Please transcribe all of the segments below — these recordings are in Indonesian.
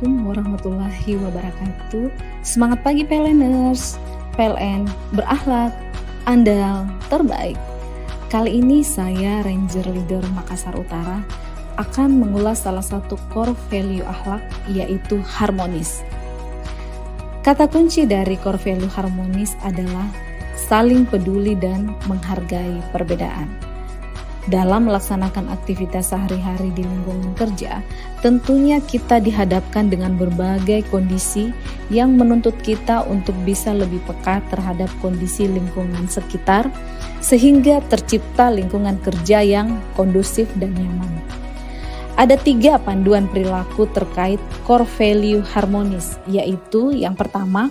Assalamualaikum warahmatullahi wabarakatuh. Semangat pagi PLNers. PLN berakhlak, andal, terbaik. Kali ini saya Ranger Leader Makassar Utara akan mengulas salah satu core value akhlak yaitu harmonis. Kata kunci dari core value harmonis adalah saling peduli dan menghargai perbedaan. Dalam melaksanakan aktivitas sehari-hari di lingkungan kerja, tentunya kita dihadapkan dengan berbagai kondisi yang menuntut kita untuk bisa lebih peka terhadap kondisi lingkungan sekitar, sehingga tercipta lingkungan kerja yang kondusif dan nyaman. Ada tiga panduan perilaku terkait core value harmonis, yaitu yang pertama,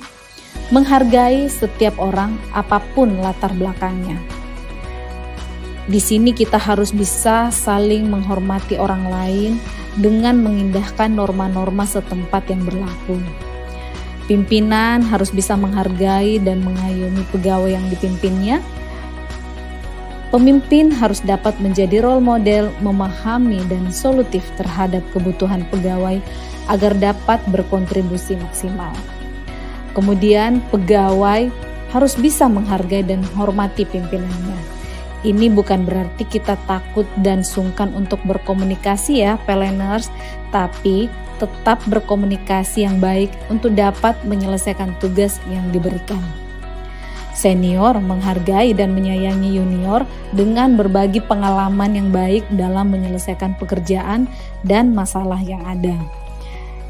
menghargai setiap orang apa pun latar belakangnya. Di sini kita harus bisa saling menghormati orang lain dengan mengindahkan norma-norma setempat yang berlaku. Pimpinan harus bisa menghargai dan mengayomi pegawai yang dipimpinnya. Pemimpin harus dapat menjadi role model, memahami dan solutif terhadap kebutuhan pegawai agar dapat berkontribusi maksimal. Kemudian, pegawai harus bisa menghargai dan menghormati pimpinannya ini bukan berarti kita takut dan sungkan untuk berkomunikasi ya, peleners, tapi tetap berkomunikasi yang baik untuk dapat menyelesaikan tugas yang diberikan. Senior menghargai dan menyayangi junior dengan berbagi pengalaman yang baik dalam menyelesaikan pekerjaan dan masalah yang ada.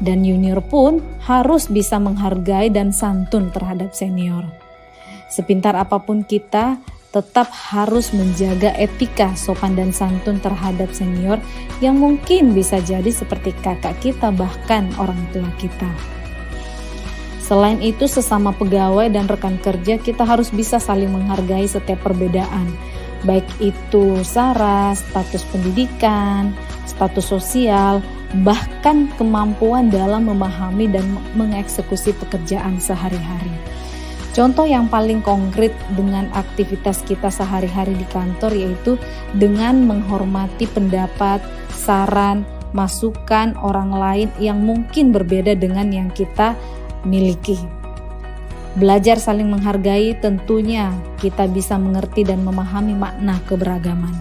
Dan junior pun harus bisa menghargai dan santun terhadap senior. Sepintar apa pun kita, tetap harus menjaga etika sopan dan santun terhadap senior yang mungkin bisa jadi seperti kakak kita bahkan orang tua kita. Selain itu, sesama pegawai dan rekan kerja kita harus bisa saling menghargai setiap perbedaan, baik itu sara, status pendidikan, status sosial, bahkan kemampuan dalam memahami dan mengeksekusi pekerjaan sehari-hari. Contoh yang paling konkret dengan aktivitas kita sehari-hari di kantor yaitu dengan menghormati pendapat, saran, masukan orang lain yang mungkin berbeda dengan yang kita miliki. Belajar saling menghargai tentunya kita bisa mengerti dan memahami makna keberagaman.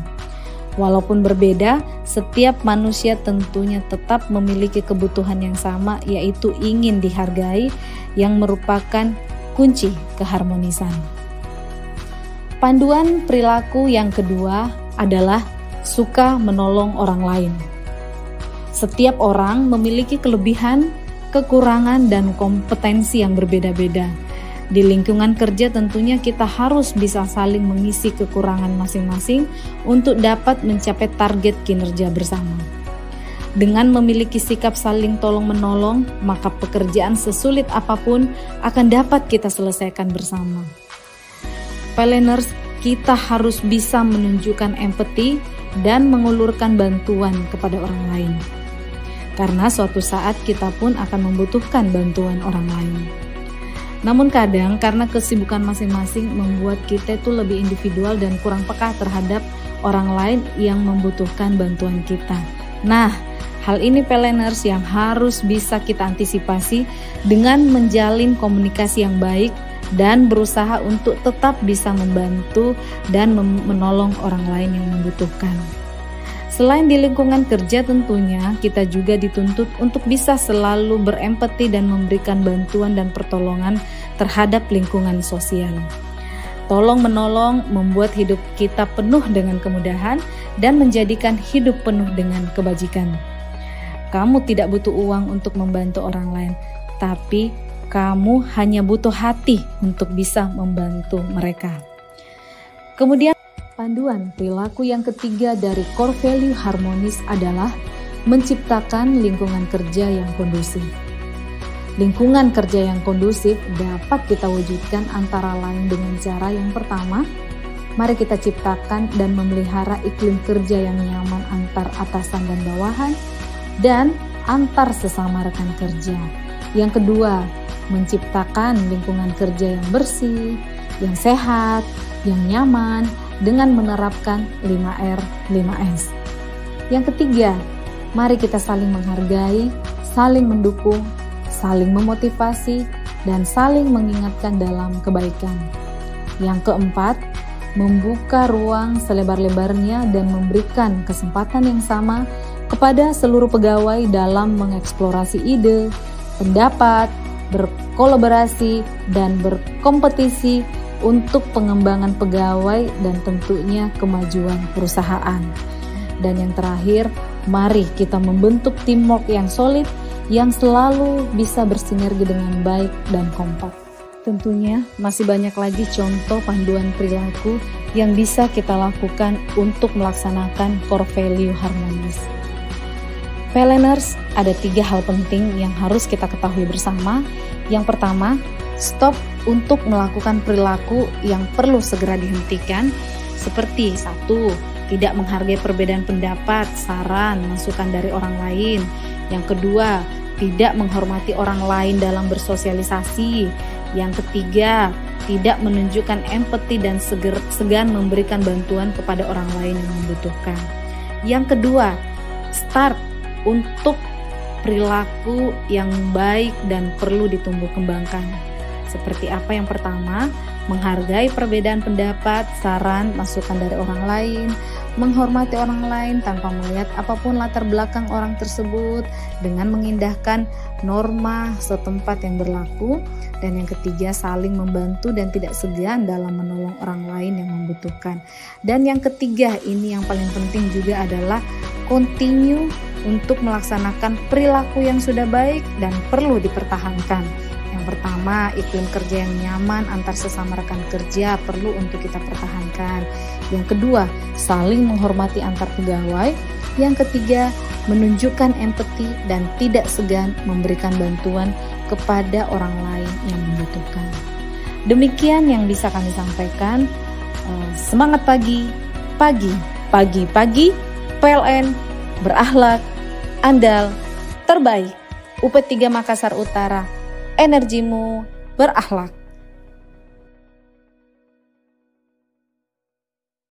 Walaupun berbeda, setiap manusia tentunya tetap memiliki kebutuhan yang sama, yaitu ingin dihargai, yang merupakan kunci keharmonisan. Panduan perilaku yang kedua adalah suka menolong orang lain. Setiap orang memiliki kelebihan, kekurangan, dan kompetensi yang berbeda-beda. Di lingkungan kerja, tentunya kita harus bisa saling mengisi kekurangan masing-masing untuk dapat mencapai target kinerja bersama. Dengan memiliki sikap saling tolong-menolong, maka pekerjaan sesulit apa pun akan dapat kita selesaikan bersama. Peleners, kita harus bisa menunjukkan empati dan mengulurkan bantuan kepada orang lain. Karena suatu saat kita pun akan membutuhkan bantuan orang lain. Namun kadang karena kesibukan masing-masing membuat kita itu lebih individual dan kurang peka terhadap orang lain yang membutuhkan bantuan kita. Nah, Hal ini peleners yang harus bisa kita antisipasi dengan menjalin komunikasi yang baik dan berusaha untuk tetap bisa membantu dan menolong orang lain yang membutuhkan. Selain di lingkungan kerja tentunya kita juga dituntut untuk bisa selalu berempati dan memberikan bantuan dan pertolongan terhadap lingkungan sosial. Tolong menolong membuat hidup kita penuh dengan kemudahan dan menjadikan hidup penuh dengan kebajikan. Kamu tidak butuh uang untuk membantu orang lain, tapi kamu hanya butuh hati untuk bisa membantu mereka. Kemudian, panduan perilaku yang ketiga dari core value harmonis adalah menciptakan lingkungan kerja yang kondusif. Lingkungan kerja yang kondusif dapat kita wujudkan antara lain dengan cara yang pertama, mari kita ciptakan dan memelihara iklim kerja yang nyaman antar atasan dan bawahan, dan antar sesama rekan kerja. Yang kedua, menciptakan lingkungan kerja yang bersih, yang sehat, yang nyaman dengan menerapkan 5R, 5S. Yang ketiga, mari kita saling menghargai, saling mendukung, saling memotivasi, dan saling mengingatkan dalam kebaikan. Yang keempat, membuka ruang selebar-lebarnya dan memberikan kesempatan yang sama kepada seluruh pegawai dalam mengeksplorasi ide, pendapat, berkolaborasi, dan berkompetisi untuk pengembangan pegawai dan tentunya kemajuan perusahaan. Dan yang terakhir, mari kita membentuk teamwork yang solid yang selalu bisa bersinergi dengan baik dan kompak. Tentunya masih banyak lagi contoh panduan perilaku yang bisa kita lakukan untuk melaksanakan core value harmonis. Peleners, ada tiga hal penting yang harus kita ketahui bersama. Yang pertama, stop untuk melakukan perilaku yang perlu segera dihentikan, seperti satu, tidak menghargai perbedaan pendapat, saran, masukan dari orang lain. Yang kedua, tidak menghormati orang lain dalam bersosialisasi. Yang ketiga, tidak menunjukkan empati dan seger, segan memberikan bantuan kepada orang lain yang membutuhkan. Yang kedua, start untuk perilaku yang baik dan perlu ditumbuh kembangkan. Seperti apa yang pertama, menghargai perbedaan pendapat, saran, masukan dari orang lain, menghormati orang lain tanpa melihat apa pun latar belakang orang tersebut dengan mengindahkan norma setempat yang berlaku dan yang ketiga saling membantu dan tidak segan dalam menolong orang lain yang membutuhkan dan yang ketiga ini yang paling penting juga adalah continue untuk melaksanakan perilaku yang sudah baik dan perlu dipertahankan. Yang pertama, iklim kerja yang nyaman antar sesama rekan kerja perlu untuk kita pertahankan. Yang kedua, saling menghormati antar pegawai. Yang ketiga, menunjukkan empati dan tidak segan memberikan bantuan kepada orang lain yang membutuhkan. Demikian yang bisa kami sampaikan. Eh, semangat pagi, pagi, pagi, pagi, PLN berakhlak, andal, terbaik. UP3 Makassar Utara, energimu berakhlak.